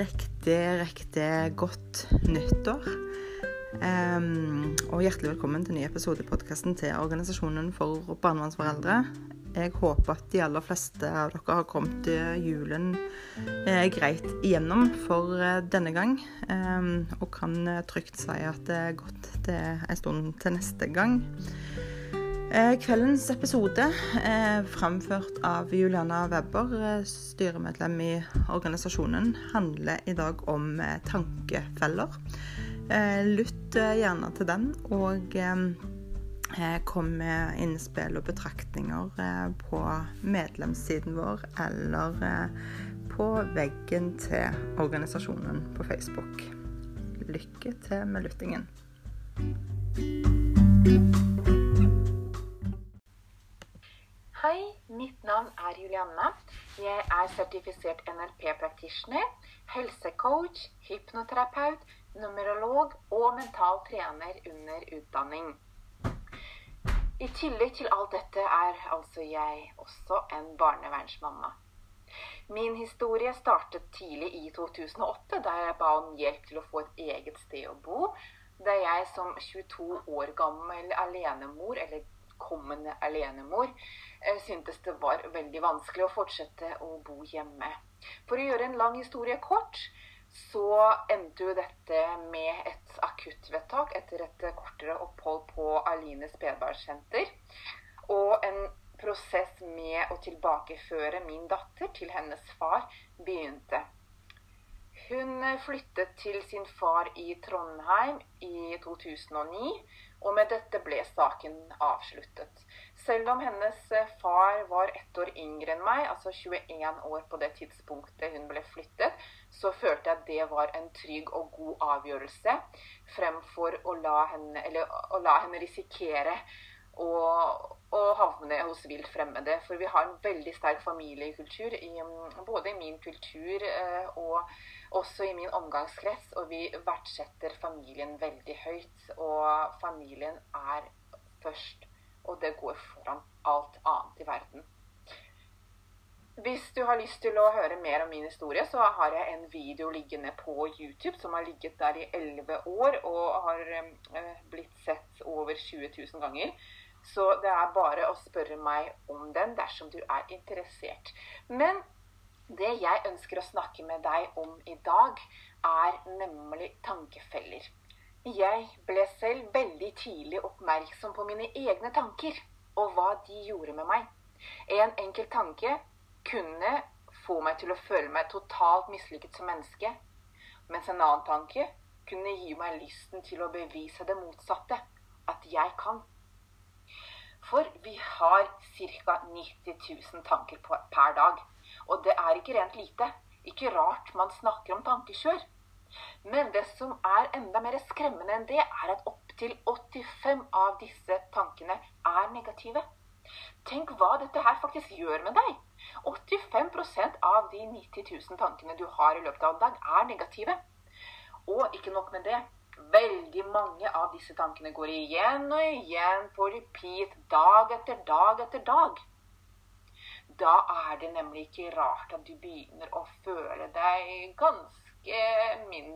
Riktig, riktig godt nyttår. Um, og hjertelig velkommen til en ny episode i podkasten til Organisasjonen for barnevernsforeldre. Jeg håper at de aller fleste av dere har kommet julen eh, greit igjennom for eh, denne gang. Um, og kan eh, trygt si at det er godt til en stund til neste gang. Eh, kveldens episode er framført av Juliana Weber, eh, styremedlem i organisasjonen, handler i dag om eh, tankefeller. Lytt gjerne til den, og kom med innspill og betraktninger på medlemssiden vår eller på veggen til organisasjonen på Facebook. Lykke til med lyttingen. Julianne. Jeg er sertifisert NLP-practitioner, helsecoach, hypnoterapeut, numerolog og mental trener under utdanning. I tillegg til alt dette er altså jeg også en barnevernsmamma. Min historie startet tidlig i 2008, da jeg ba om hjelp til å få et eget sted å bo. Da jeg som 22 år gammel alenemor, eller kommende alenemor, syntes det var veldig vanskelig å fortsette å bo hjemme. For å gjøre en lang historie kort, så endte jo dette med et akuttvedtak etter et kortere opphold på Aline spedbarnssenter. Og en prosess med å tilbakeføre min datter til hennes far begynte. Hun flyttet til sin far i Trondheim i 2009, og med dette ble saken avsluttet. Selv om hennes eh, far var ett år yngre enn meg, altså 21 år på det tidspunktet hun ble flyttet, så følte jeg at det var en trygg og god avgjørelse fremfor å la henne, å la henne risikere å, å, havne hos vilt fremmede. For vi har en veldig sterk familiekultur, i, både i min kultur eh, og også i min omgangskrets, og vi verdsetter familien veldig høyt. Og familien er først, og det går foran alt annet i verden. Hvis du har lyst til å høre mer om min historie, så har jeg en video liggende på YouTube som har ligget der i 11 år og har eh, blitt sett over 20 000 ganger. Så det er bare å spørre meg om den dersom du er interessert. Men det jeg ønsker å snakke med deg om i dag, er nemlig tankefeller. Jeg ble selv veldig tidlig oppmerksom på mine egne tanker og hva de gjorde med meg. En enkel tanke kunne få meg til å føle meg totalt mislykket som menneske, mens en annen tanke kunne gi meg lysten til å bevise det motsatte at jeg kan. For vi har ca. 90 000 tanker per dag. Og det er ikke rent lite. Ikke rart man snakker om tankekjør. Men det som er enda mer skremmende enn det, er at opptil 85 av disse tankene er negative. Tenk hva dette her faktisk gjør med deg. 85% av de 90 000 tankene du har i løpet av en dag, er negative. Og ikke nok med det. Veldig mange av disse tankene går igjen og igjen på repeat dag etter dag etter dag da er det nemlig ikke rart at du begynner å føle deg ganske, min,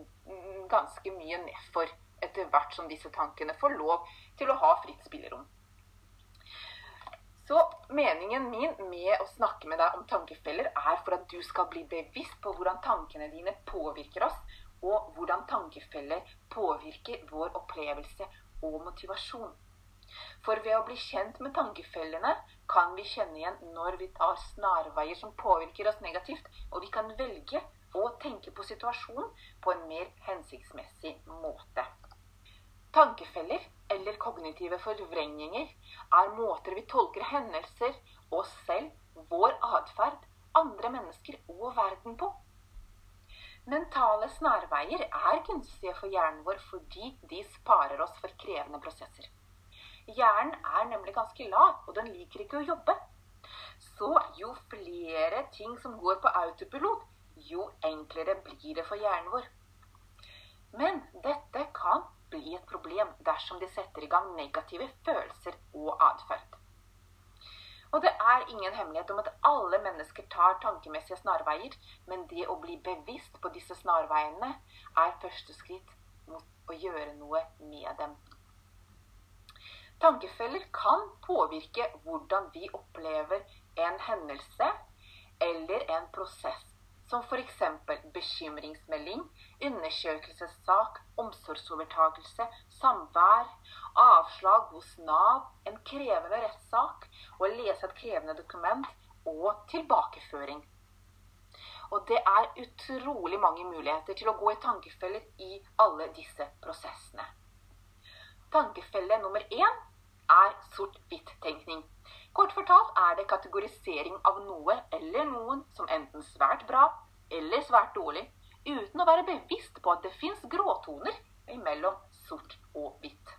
ganske mye nedfor etter hvert som disse tankene får lov til å ha fritt spillerom. Så meningen min med å snakke med deg om tankefeller er for at du skal bli bevisst på hvordan tankene dine påvirker oss, og hvordan tankefeller påvirker vår opplevelse og motivasjon. For ved å bli kjent med tankefellene kan vi kjenne igjen når vi tar snarveier som påvirker oss negativt, og vi kan velge å tenke på situasjonen på en mer hensiktsmessig måte. Tankefeller, eller kognitive forvrengninger, er måter vi tolker hendelser, oss selv, vår atferd, andre mennesker og verden på. Mentale snarveier er gunstige for hjernen vår fordi de sparer oss for krevende prosesser. Hjernen er nemlig ganske lat, og den liker ikke å jobbe. Så jo flere ting som går på autopilot, jo enklere blir det for hjernen vår. Men dette kan bli et problem dersom de setter i gang negative følelser og atferd. Og det er ingen hemmelighet om at alle mennesker tar tankemessige snarveier, men det å bli bevisst på disse snarveiene er første skritt mot å gjøre noe med dem. Tankefeller kan påvirke hvordan vi opplever en hendelse eller en prosess som f.eks. bekymringsmelding, undersøkelsessak, omsorgsovertakelse, samvær, avslag hos Nav, en krevende rettssak, å lese et krevende dokument og tilbakeføring. Og det er utrolig mange muligheter til å gå i tankefeller i alle disse prosessene. Tankefelle nummer én er sort-hvitt-tenkning. Kort fortalt er det kategorisering av noe eller noen som enten svært bra eller svært dårlig, uten å være bevisst på at det fins gråtoner mellom sort og hvitt.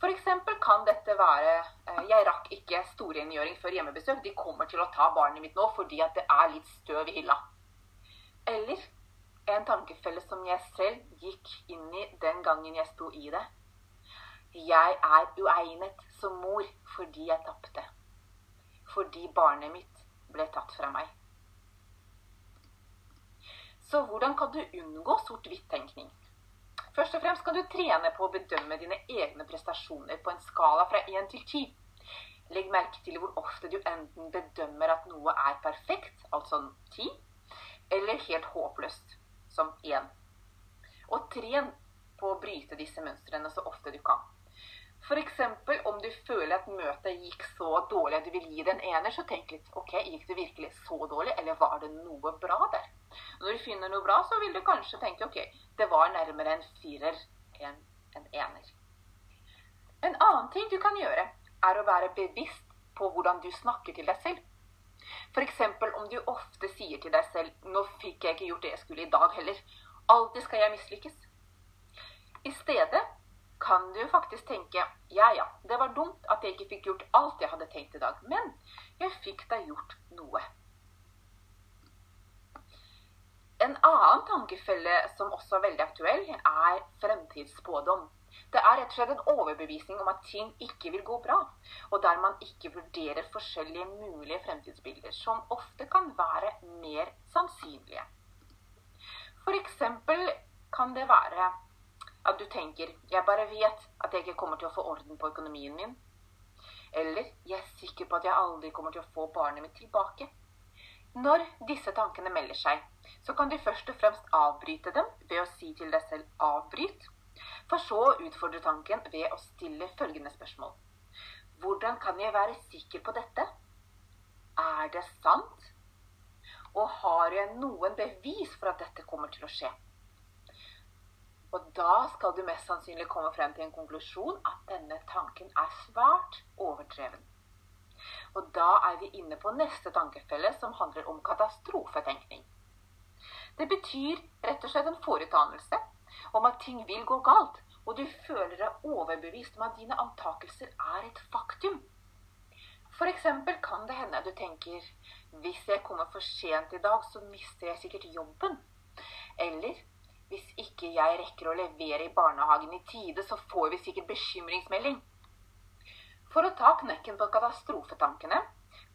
F.eks. kan dette være eh, 'jeg rakk ikke storrengjøring før hjemmebesøk', de kommer til å ta barnet mitt nå fordi at det er litt støv i hylla. Eller en tankefelle som jeg selv gikk inn i den gangen jeg sto i det. Jeg er uegnet som mor fordi jeg tapte fordi barnet mitt ble tatt fra meg. Så hvordan kan du unngå sort-hvitt-tenkning? Først og fremst kan du trene på å bedømme dine egne prestasjoner på en skala fra 1 til 10. Legg merke til hvor ofte du enten bedømmer at noe er perfekt, altså 10, eller helt håpløst, som 1. Og tren på å bryte disse mønstrene så ofte du kan. F.eks. om du føler at møtet gikk så dårlig at du vil gi det en ener, så tenk litt ok, gikk det virkelig så dårlig, eller var det noe bra der? Når du finner noe bra, så vil du kanskje tenke ok, det var nærmere en firer enn en ener. En annen ting du kan gjøre, er å være bevisst på hvordan du snakker til deg selv. F.eks. om du ofte sier til deg selv 'Nå fikk jeg ikke gjort det jeg skulle i dag heller'. Alltid skal jeg mislykkes. I stedet kan du faktisk tenke ja, ja, det var dumt at jeg ikke fikk gjort alt jeg hadde tenkt i dag, men jeg fikk da gjort noe. En annen tankefelle som også er veldig aktuell, er fremtidsspådom. Det er rett og slett en overbevisning om at ting ikke vil gå bra, og der man ikke vurderer forskjellige mulige fremtidsbilder, som ofte kan være mer sannsynlige. F.eks. kan det være at du tenker 'jeg bare vet at jeg ikke kommer til å få orden på økonomien min'. Eller 'jeg er sikker på at jeg aldri kommer til å få barnet mitt tilbake'. Når disse tankene melder seg, så kan du først og fremst avbryte dem ved å si til deg selv 'avbryt', for så å utfordre tanken ved å stille følgende spørsmål. Hvordan kan jeg være sikker på dette? Er det sant? Og har jeg noen bevis for at dette kommer til å skje? Og da skal du mest sannsynlig komme frem til en konklusjon at denne tanken er svært overdreven. Og da er vi inne på neste tankefelle, som handler om katastrofetenkning. Det betyr rett og slett en foretanelse om at ting vil gå galt, og du føler deg overbevist om at dine antakelser er et faktum. F.eks. kan det hende du tenker hvis jeg kommer for sent i dag, så mister jeg sikkert jobben. Eller hvis ikke jeg rekker å levere i barnehagen i tide, så får vi sikkert bekymringsmelding. For å ta knekken på katastrofetankene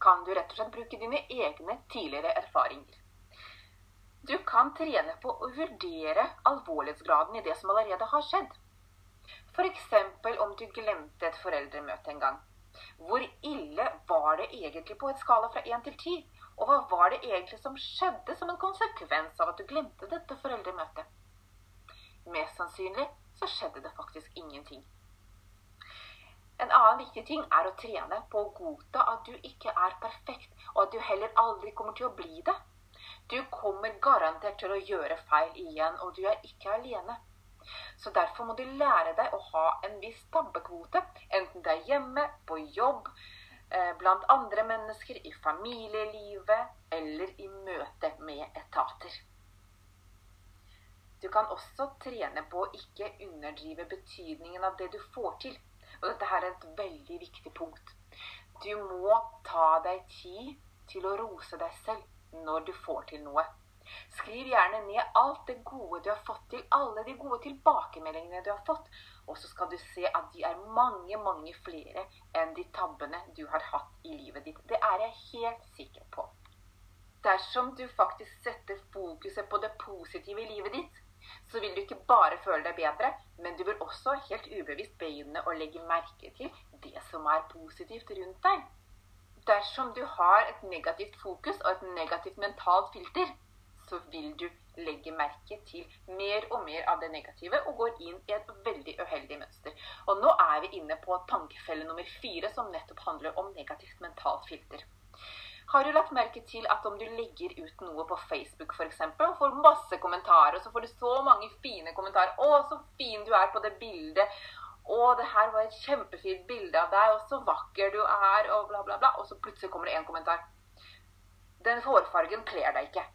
kan du rett og slett bruke dine egne tidligere erfaringer. Du kan trene på å vurdere alvorlighetsgraden i det som allerede har skjedd. F.eks. om du glemte et foreldremøte en gang. Hvor ille var det egentlig på et skala fra 1 til 10? Og hva var det egentlig som skjedde som en konsekvens av at du glemte dette foreldremøtet? Mest sannsynlig så skjedde det faktisk ingenting. En annen viktig ting er å trene på å godta at du ikke er perfekt, og at du heller aldri kommer til å bli det. Du kommer garantert til å gjøre feil igjen, og du er ikke alene. Så derfor må du lære deg å ha en viss tabbekvote, enten det er hjemme, på jobb, eh, blant andre mennesker, i familielivet eller i møte med etater. Du kan også trene på å ikke underdrive betydningen av det du får til. Og dette her er et veldig viktig punkt. Du må ta deg tid til å rose deg selv når du får til noe. Skriv gjerne ned alt det gode du har fått til, alle de gode tilbakemeldingene du har fått. Og så skal du se at de er mange, mange flere enn de tabbene du har hatt i livet ditt. Det er jeg helt sikker på. Dersom du faktisk setter fokuset på det positive i livet ditt, så vil du ikke bare føle deg bedre, men du vil også helt ubevisst begynne å legge merke til det som er positivt rundt deg. Dersom du har et negativt fokus og et negativt mentalt filter, så vil du legge merke til mer og mer av det negative og går inn i et veldig uheldig mønster. Og nå er vi inne på tankefelle nummer fire, som nettopp handler om negativt mentalt filter. Har du lagt merke til at om du legger ut noe på Facebook f.eks., og får masse kommentarer, og så får du så mange fine kommentarer 'Å, så fin du er på det bildet'. 'Å, det her var et kjempefint bilde av deg', og 'så vakker du er', og bla, bla, bla. Og så plutselig kommer det en kommentar. 'Den hårfargen kler deg ikke'.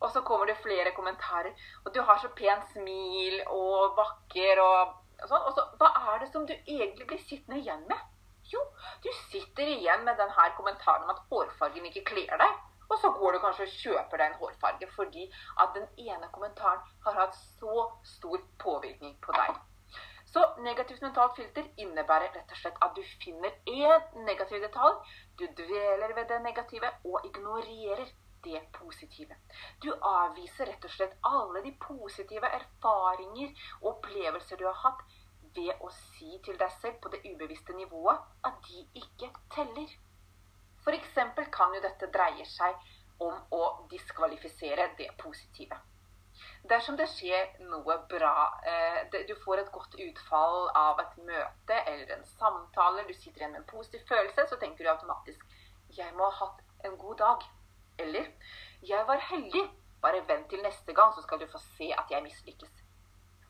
Og så kommer det flere kommentarer. Og du har så pent smil og vakker og, og sånn. Og så hva er det som du egentlig blir sittende igjen med? Jo, du sitter igjen med denne kommentaren om at hårfargen ikke kler deg. Og så går du kanskje og kjøper deg en hårfarge fordi at den ene kommentaren har hatt så stor påvirkning på deg. Så negativt mentalt filter innebærer rett og slett at du finner én negativ detalj, du dveler ved det negative og ignorerer det positive. Du avviser rett og slett alle de positive erfaringer og opplevelser du har hatt, ved å si til deg selv på det ubevisste nivået at de ikke teller. F.eks. kan jo dette dreie seg om å diskvalifisere det positive. Dersom det skjer noe bra, eh, du får et godt utfall av et møte eller en samtale, du sitter igjen med en positiv følelse, så tenker du automatisk 'Jeg må ha hatt en god dag'. Eller 'Jeg var heldig'. Bare vent til neste gang, så skal du få se at jeg mislykkes.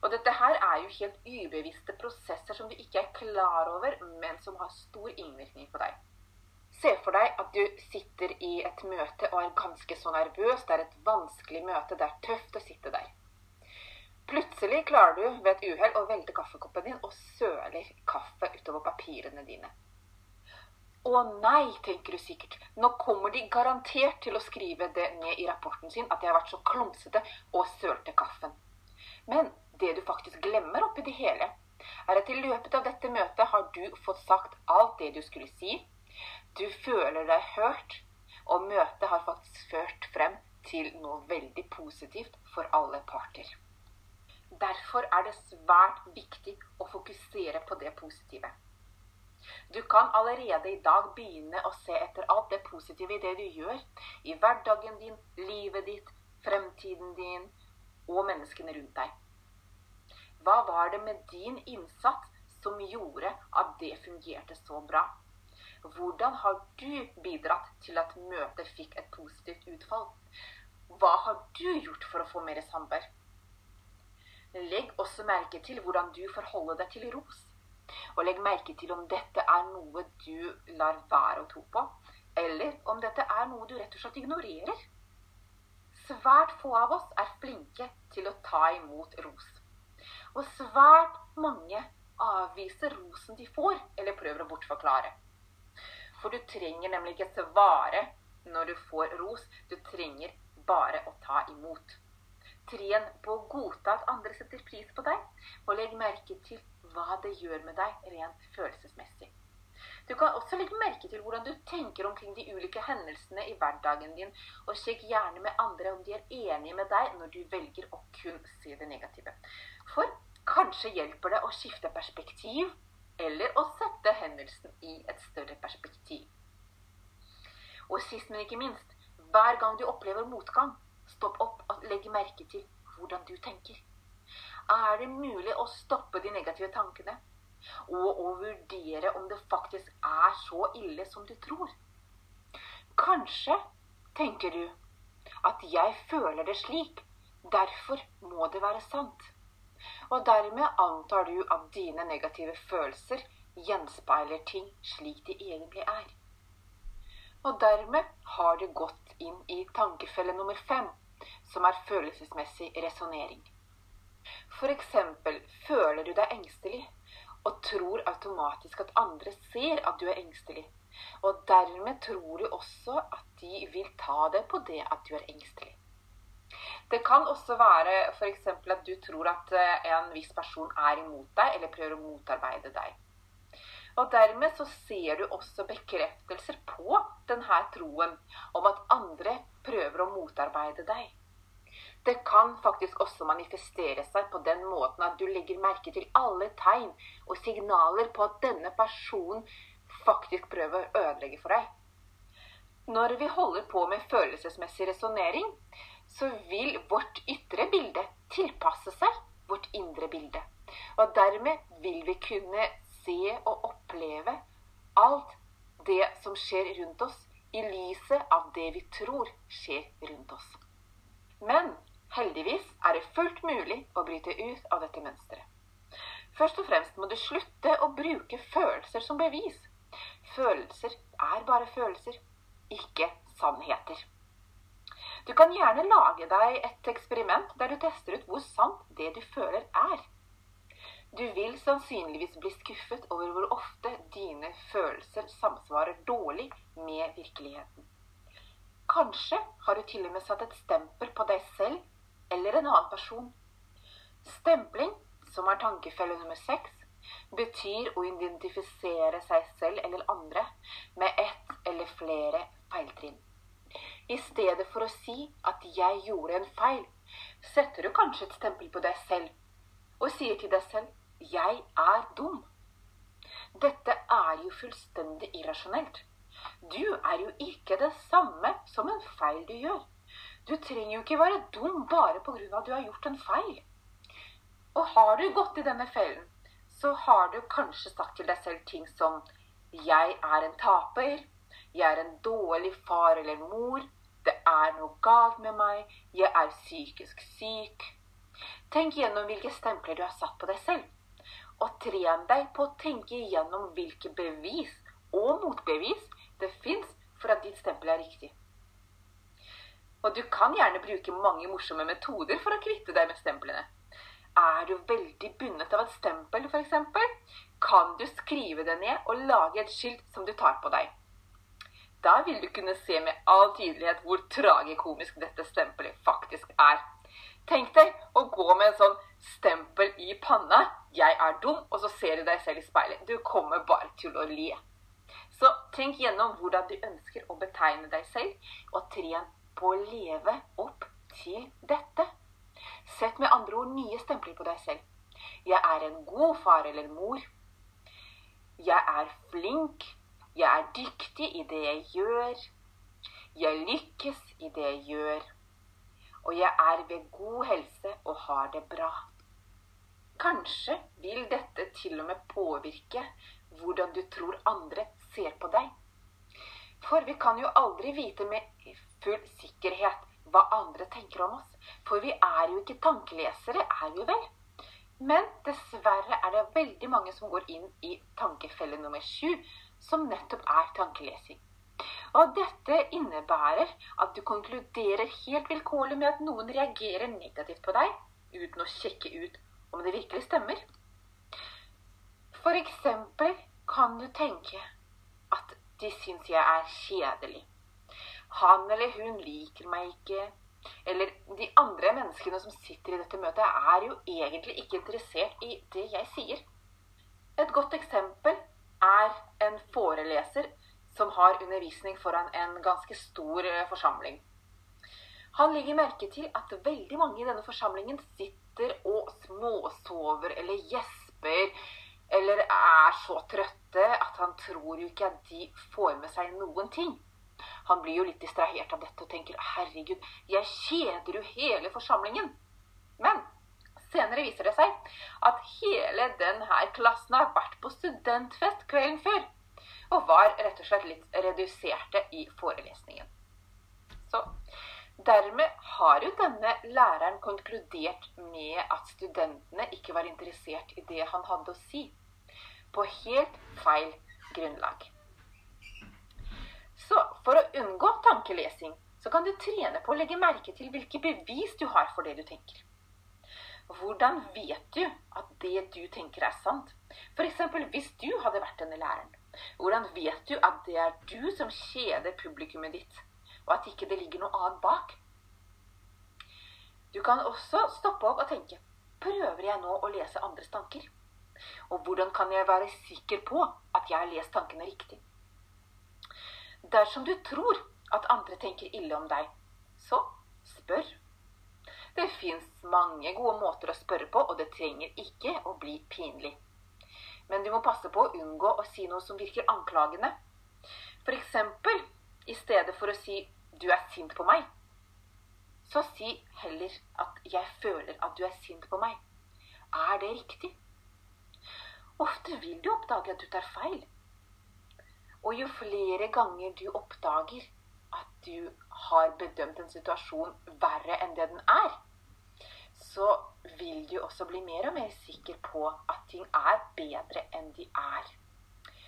Og dette her er jo helt ubevisste prosesser som du ikke er klar over, men som har stor innvirkning på deg. Se for deg at du sitter i et møte og er ganske så nervøs. Det er et vanskelig møte. Det er tøft å sitte der. Plutselig klarer du ved et uhell å velte kaffekoppen din og søler kaffe utover papirene dine. Å nei, tenker du sikkert. Nå kommer de garantert til å skrive det ned i rapporten sin at jeg har vært så klumsete og sølte kaffen. Men det du faktisk glemmer oppi det hele, er at i løpet av dette møtet har du fått sagt alt det du skulle si. Du føler deg hørt, og møtet har faktisk ført frem til noe veldig positivt for alle parter. Derfor er det svært viktig å fokusere på det positive. Du kan allerede i dag begynne å se etter alt det positive i det du gjør. I hverdagen din, livet ditt, fremtiden din og menneskene rundt deg. Hva var det med din innsats som gjorde at det fungerte så bra? Hvordan har du bidratt til at møtet fikk et positivt utfall? Hva har du gjort for å få mer samvær? Legg også merke til hvordan du forholder deg til ros. Og legg merke til om dette er noe du lar være å tro på, eller om dette er noe du rett og slett ignorerer. Svært få av oss er flinke til å ta imot ros. Og svært mange avviser rosen de får, eller prøver å bortforklare. For du trenger nemlig ikke svare når du får ros. Du trenger bare å ta imot. Tren på å godta at andre setter pris på deg, og legg merke til hva det gjør med deg rent følelsesmessig. Du kan også legge merke til hvordan du tenker omkring de ulike hendelsene i hverdagen din, og sjekk gjerne med andre om de er enige med deg når du velger å kun se det negative. For Kanskje hjelper det å skifte perspektiv, eller å sette hendelsen i et større perspektiv. Og sist, men ikke minst, hver gang du opplever motgang, stopp opp og legg merke til hvordan du tenker. Er det mulig å stoppe de negative tankene? Og å vurdere om det faktisk er så ille som du tror? Kanskje tenker du at 'jeg føler det slik', derfor må det være sant. Og dermed antar du at dine negative følelser gjenspeiler ting slik de egentlig er. Og dermed har du gått inn i tankefelle nummer fem, som er følelsesmessig resonnering. F.eks. føler du deg engstelig og tror automatisk at andre ser at du er engstelig. Og dermed tror du også at de vil ta deg på det at du er engstelig. Det kan også være f.eks. at du tror at eh, en viss person er imot deg, eller prøver å motarbeide deg. Og dermed så ser du også bekreftelser på denne troen om at andre prøver å motarbeide deg. Det kan faktisk også manifestere seg på den måten at du legger merke til alle tegn og signaler på at denne personen faktisk prøver å ødelegge for deg. Når vi holder på med følelsesmessig resonnering, så vil vårt ytre bilde tilpasse seg vårt indre bilde. Og dermed vil vi kunne se og oppleve alt det som skjer rundt oss, i lyset av det vi tror skjer rundt oss. Men Heldigvis er det fullt mulig å bryte ut av dette mønsteret. Først og fremst må du slutte å bruke følelser som bevis. Følelser er bare følelser, ikke sannheter. Du kan gjerne lage deg et eksperiment der du tester ut hvor sant det du føler, er. Du vil sannsynligvis bli skuffet over hvor ofte dine følelser samsvarer dårlig med virkeligheten. Kanskje har du til og med satt et stempel på deg selv eller en annen person. Stempling, som er tankefelle nummer seks, betyr å identifisere seg selv eller andre med ett eller flere feiltrinn. I stedet for å si at 'jeg gjorde en feil', setter du kanskje et stempel på deg selv og sier til deg selv 'jeg er dum'. Dette er jo fullstendig irrasjonelt. Du er jo ikke det samme som en feil du gjør. Du trenger jo ikke være dum bare pga. at du har gjort en feil. Og har du gått i denne fellen, så har du kanskje sagt til deg selv ting som 'Jeg er en taper', 'Jeg er en dårlig far eller mor', 'Det er noe galt med meg', 'Jeg er psykisk syk'. Tenk gjennom hvilke stempler du har satt på deg selv. Og tren deg på å tenke gjennom hvilke bevis og motbevis det fins for at ditt stempel er riktig. Og du kan gjerne bruke mange morsomme metoder for å kvitte deg med stemplene. Er du veldig bundet av et stempel, f.eks., kan du skrive det ned og lage et skilt som du tar på deg. Da vil du kunne se med all tydelighet hvor tragikomisk dette stempelet faktisk er. Tenk deg å gå med en sånn stempel i panna. 'Jeg er dum', og så ser du deg selv i speilet. Du kommer bare til å le. Så tenk gjennom hvordan du ønsker å betegne deg selv, og tren på å leve opp til dette. Sett med andre ord nye stempler på deg selv. Jeg er en god far eller mor. Jeg er flink. Jeg er dyktig i det jeg gjør. Jeg lykkes i det jeg gjør. Og jeg er ved god helse og har det bra. Kanskje vil dette til og med påvirke hvordan du tror andre ser på deg. For vi kan jo aldri vite med full sikkerhet hva andre tenker om oss. For vi er jo ikke tankelesere, er vi vel? Men dessverre er det veldig mange som går inn i tankefelle nummer sju, som nettopp er tankelesing. Og dette innebærer at du konkluderer helt vilkårlig med at noen reagerer negativt på deg, uten å sjekke ut om det virkelig stemmer. For eksempel kan du tenke at de syns jeg er kjedelig. Han eller hun liker meg ikke. Eller de andre menneskene som sitter i dette møtet, er jo egentlig ikke interessert i det jeg sier. Et godt eksempel er en foreleser som har undervisning foran en ganske stor eh, forsamling. Han legger merke til at veldig mange i denne forsamlingen sitter og småsover eller gjesper eller er så trøtte at han tror jo ikke at de får med seg noen ting. Han blir jo litt distrahert av dette og tenker 'herregud, jeg kjeder jo hele forsamlingen'. Men senere viser det seg at hele denne klassen har vært på studentfest kvelden før. Og var rett og slett litt reduserte i forelesningen. Så dermed har jo denne læreren konkludert med at studentene ikke var interessert i det han hadde å si. På helt feil grunnlag. Så for å unngå tankelesing, så kan du trene på å legge merke til hvilke bevis du har for det du tenker. Hvordan vet du at det du tenker er sant? F.eks. hvis du hadde vært denne læreren. Hvordan vet du at det er du som kjeder publikummet ditt, og at ikke det ligger noe annet bak? Du kan også stoppe opp og tenke Prøver jeg nå å lese andres tanker? Og hvordan kan jeg være sikker på at jeg har lest tankene riktig? Dersom du tror at andre tenker ille om deg, så spør. Det fins mange gode måter å spørre på, og det trenger ikke å bli pinlig. Men du må passe på å unngå å si noe som virker anklagende. Eksempel, i stedet for å si 'du er sint på meg', så si heller at 'jeg føler at du er sint på meg'. Er det riktig? Ofte vil du oppdage at du tar feil. Og jo flere ganger du oppdager du har bedømt en situasjon verre enn det den er, så vil du også bli mer og mer sikker på at ting er bedre enn de er.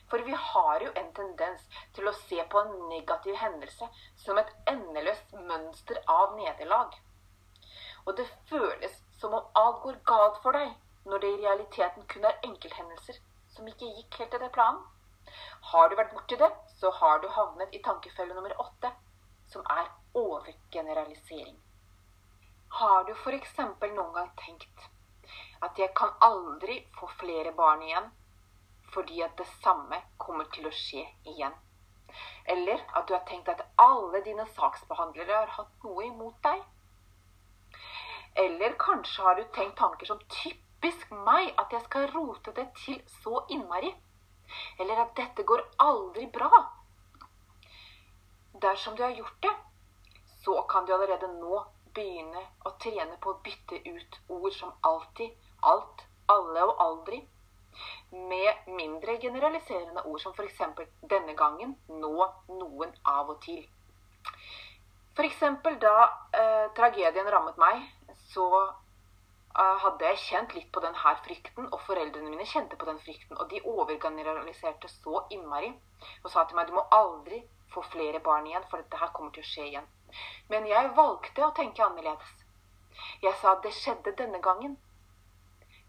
For vi har jo en tendens til å se på en negativ hendelse som et endeløst mønster av nederlag. Og det føles som om alt går galt for deg, når det i realiteten kun er enkelthendelser som ikke gikk helt etter planen. Har du vært borti det, så har du havnet i tankefelle nummer åtte, som er overgeneralisering. Har du f.eks. noen gang tenkt at jeg kan aldri få flere barn igjen fordi at det samme kommer til å skje igjen? Eller at du har tenkt at alle dine saksbehandlere har hatt noe imot deg? Eller kanskje har du tenkt tanker som typisk meg, at jeg skal rote det til så innmari? Eller at dette går aldri bra? Dersom du har gjort det, så kan du allerede nå begynne å trene på å bytte ut ord som alltid, alt, alle og aldri med mindre generaliserende ord som f.eks. denne gangen, nå, noen, av og til. F.eks. da eh, tragedien rammet meg, så eh, hadde jeg kjent litt på denne frykten, og foreldrene mine kjente på den frykten. Og de overgeneraliserte så innmari og sa til meg du må aldri få flere barn igjen, for dette her kommer til å skje igjen. Men jeg valgte å tenke annerledes. Jeg sa at det skjedde denne gangen.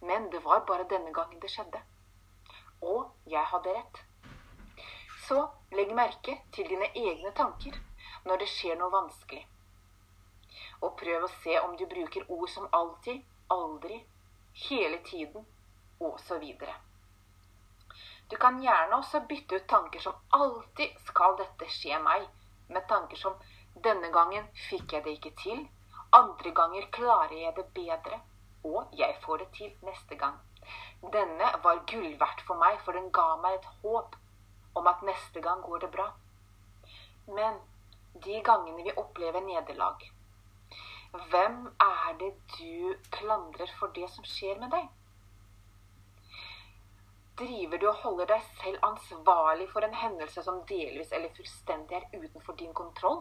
Men det var bare denne gangen det skjedde. Og jeg hadde rett. Så legg merke til dine egne tanker når det skjer noe vanskelig. Og prøv å se om du bruker ord som alltid, aldri, hele tiden osv. Du kan gjerne også bytte ut tanker som 'alltid skal dette skje meg', med tanker som denne gangen fikk jeg det ikke til. Andre ganger klarer jeg det bedre. Og jeg får det til neste gang. Denne var gull verdt for meg, for den ga meg et håp om at neste gang går det bra. Men de gangene vi opplever nederlag, hvem er det du klandrer for det som skjer med deg? Driver du og holder deg selv ansvarlig for en hendelse som delvis eller fullstendig er utenfor din kontroll?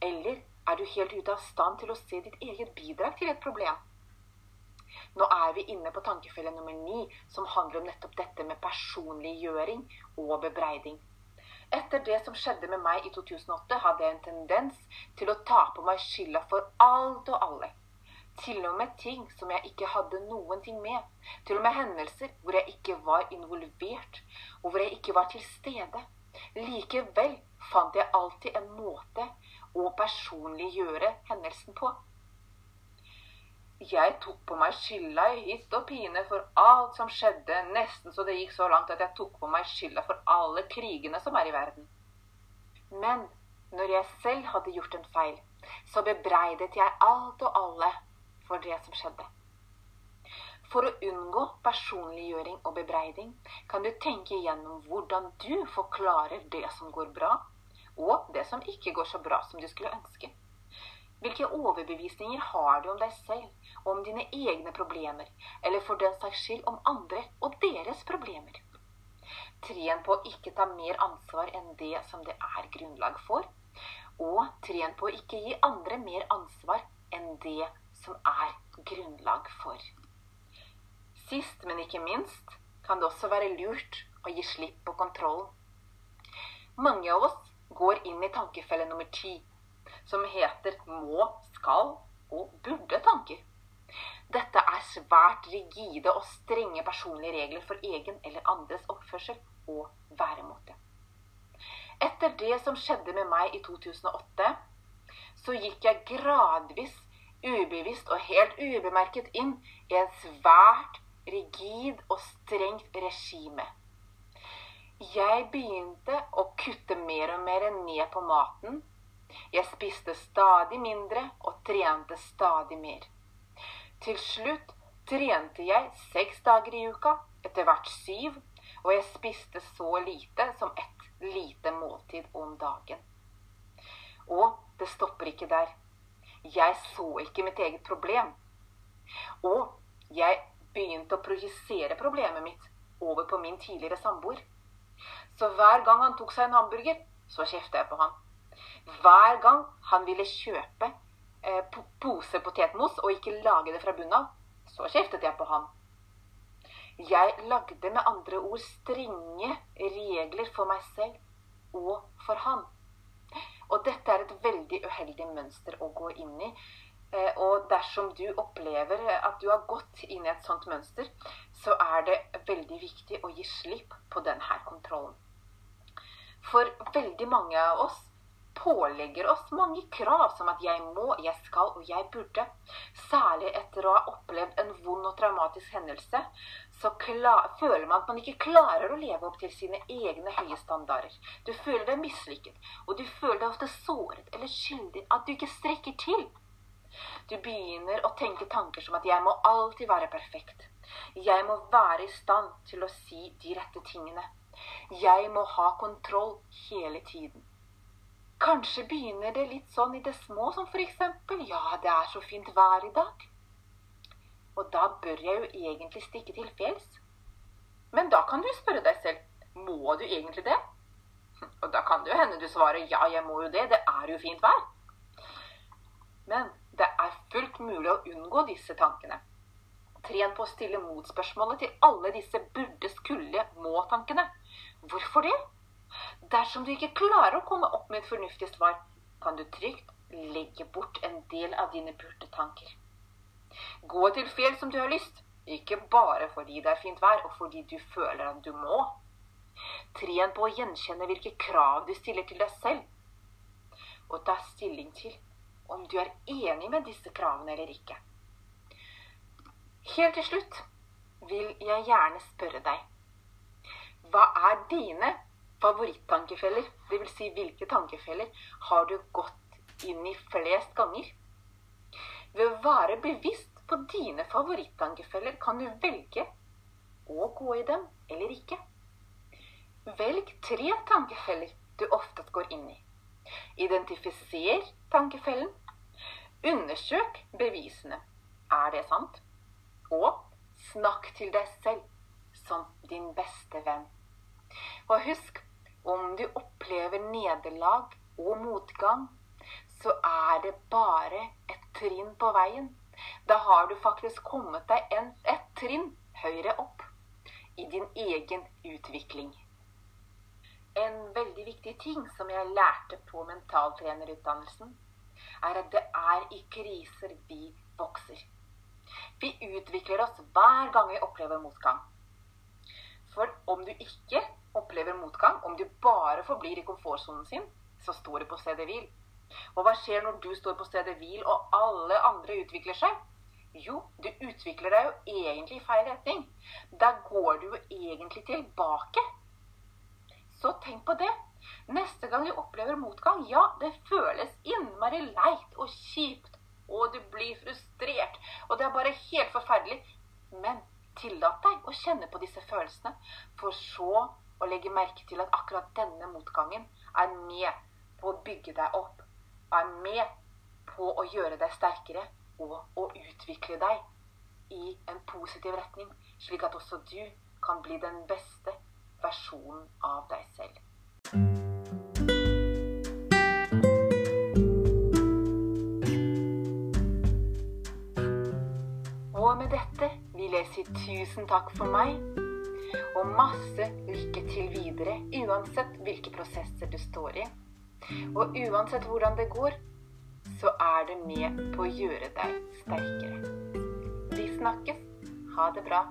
Eller er du helt ute av stand til å se ditt eget bidrag til et problem? Nå er vi inne på tankefelle nummer ni, som handler om nettopp dette med personliggjøring og bebreiding. Etter det som skjedde med meg i 2008, hadde jeg en tendens til å ta på meg skylda for alt og alle. Til og med ting som jeg ikke hadde noen ting med. Til og med hendelser hvor jeg ikke var involvert, og hvor jeg ikke var til stede. Likevel fant jeg alltid en måte å personliggjøre hendelsen på. Jeg tok på meg skylda i hytt og pine for alt som skjedde, nesten så det gikk så langt at jeg tok på meg skylda for alle krigene som er i verden. Men når jeg selv hadde gjort en feil, så bebreidet jeg alt og alle for det som skjedde. For å unngå personliggjøring og bebreiding kan du tenke igjennom hvordan du forklarer det som går bra, og det som ikke går så bra som du skulle ønske. Hvilke overbevisninger har du om deg selv, om dine egne problemer, eller for den saks skyld om andre og deres problemer? Tren på å ikke ta mer ansvar enn det som det er grunnlag for, og tren på å ikke gi andre mer ansvar enn det som er grunnlag for. Sist, men ikke minst, kan det også være lurt å gi slipp på kontrollen. Mange av oss går inn i tankefelle nummer ti, som heter må, skal og burde tanker. Dette er svært rigide og strenge personlige regler for egen eller andres oppførsel og væremåte. Etter det som skjedde med meg i 2008, så gikk jeg gradvis ubevisst og helt ubemerket inn i en svært rigid og strengt regime. Jeg begynte å kutte mer og mer ned på maten. Jeg spiste stadig mindre og trente stadig mer. Til slutt trente jeg seks dager i uka, etter hvert syv, og jeg spiste så lite som et lite måltid om dagen. Og det stopper ikke der. Jeg så ikke mitt eget problem. Og jeg begynte å projisere problemet mitt over på min tidligere samboer. Så hver gang han tok seg en hamburger, så kjefta jeg på han. Hver gang han ville kjøpe eh, pose potetmos og ikke lage det fra bunnen av, så kjeftet jeg på han. Jeg lagde med andre ord strenge regler for meg selv og for han. Og dette er et veldig uheldig mønster å gå inn i. Eh, og dersom du opplever at du har gått inn i et sånt mønster, så er det veldig viktig å gi slipp på denne kontrollen. For veldig mange av oss pålegger oss mange krav, som at jeg må, jeg skal og jeg burde. Særlig etter å ha opplevd en vond og traumatisk hendelse, så føler man at man ikke klarer å leve opp til sine egne høye standarder. Du føler deg mislykket, og du føler deg ofte såret eller skyldig, at du ikke strekker til. Du begynner å tenke tanker som at 'jeg må alltid være perfekt'. Jeg må være i stand til å si de rette tingene. Jeg må ha kontroll hele tiden. Kanskje begynner det litt sånn i det små, som f.eks.: Ja, det er så fint vær i dag. Og da bør jeg jo egentlig stikke til fjells. Men da kan du spørre deg selv må du egentlig det? Og da kan det jo hende du svarer ja, jeg må jo det, det er jo fint vær. Men det er fullt mulig å unngå disse tankene. Tren på å stille motspørsmålet til alle disse burde, skulle, må-tankene. Hvorfor det? Dersom du ikke klarer å komme opp med et fornuftig svar, kan du trygt legge bort en del av dine burde-tanker. Gå til fjell som du har lyst, ikke bare fordi det er fint vær, og fordi du føler at du må. Tren på å gjenkjenne hvilke krav du stiller til deg selv, og ta stilling til om du er enig med disse kravene eller ikke. Helt til slutt vil jeg gjerne spørre deg Hva er dine Favorittankefeller, dvs. Si hvilke tankefeller har du gått inn i flest ganger? Ved å være bevisst på dine favorittankefeller kan du velge å gå i dem eller ikke. Velg tre tankefeller du oftest går inn i. Identifiser tankefellen. Undersøk bevisene. Er det sant? Og snakk til deg selv som din beste venn. Og husk om du opplever nederlag og motgang, så er det bare et trinn på veien. Da har du faktisk kommet deg en, et trinn høyere opp i din egen utvikling. En veldig viktig ting som jeg lærte på mentaltrenerutdannelsen, er at det er i kriser vi vokser. Vi utvikler oss hver gang vi opplever motgang. For om du ikke opplever motgang, om du bare forblir i komfortsonen sin, så står du på stedet hvil. Og hva skjer når du står på stedet hvil og alle andre utvikler seg? Jo, du utvikler deg jo egentlig i feil retning. Da går du jo egentlig tilbake. Så tenk på det. Neste gang du opplever motgang, ja, det føles innmari leit og kjipt. Og du blir frustrert. Og det er bare helt forferdelig. Men tillat deg å kjenne på disse følelsene, for så og legge merke til at akkurat denne motgangen er med på å bygge deg opp. Er med på å gjøre deg sterkere og å utvikle deg i en positiv retning, slik at også du kan bli den beste versjonen av deg selv. Og med dette vil jeg si tusen takk for meg og masse lykke til videre, uansett hvilke prosesser du står i. Og uansett hvordan det går, så er det med på å gjøre deg sterkere. Vi snakkes. Ha det bra.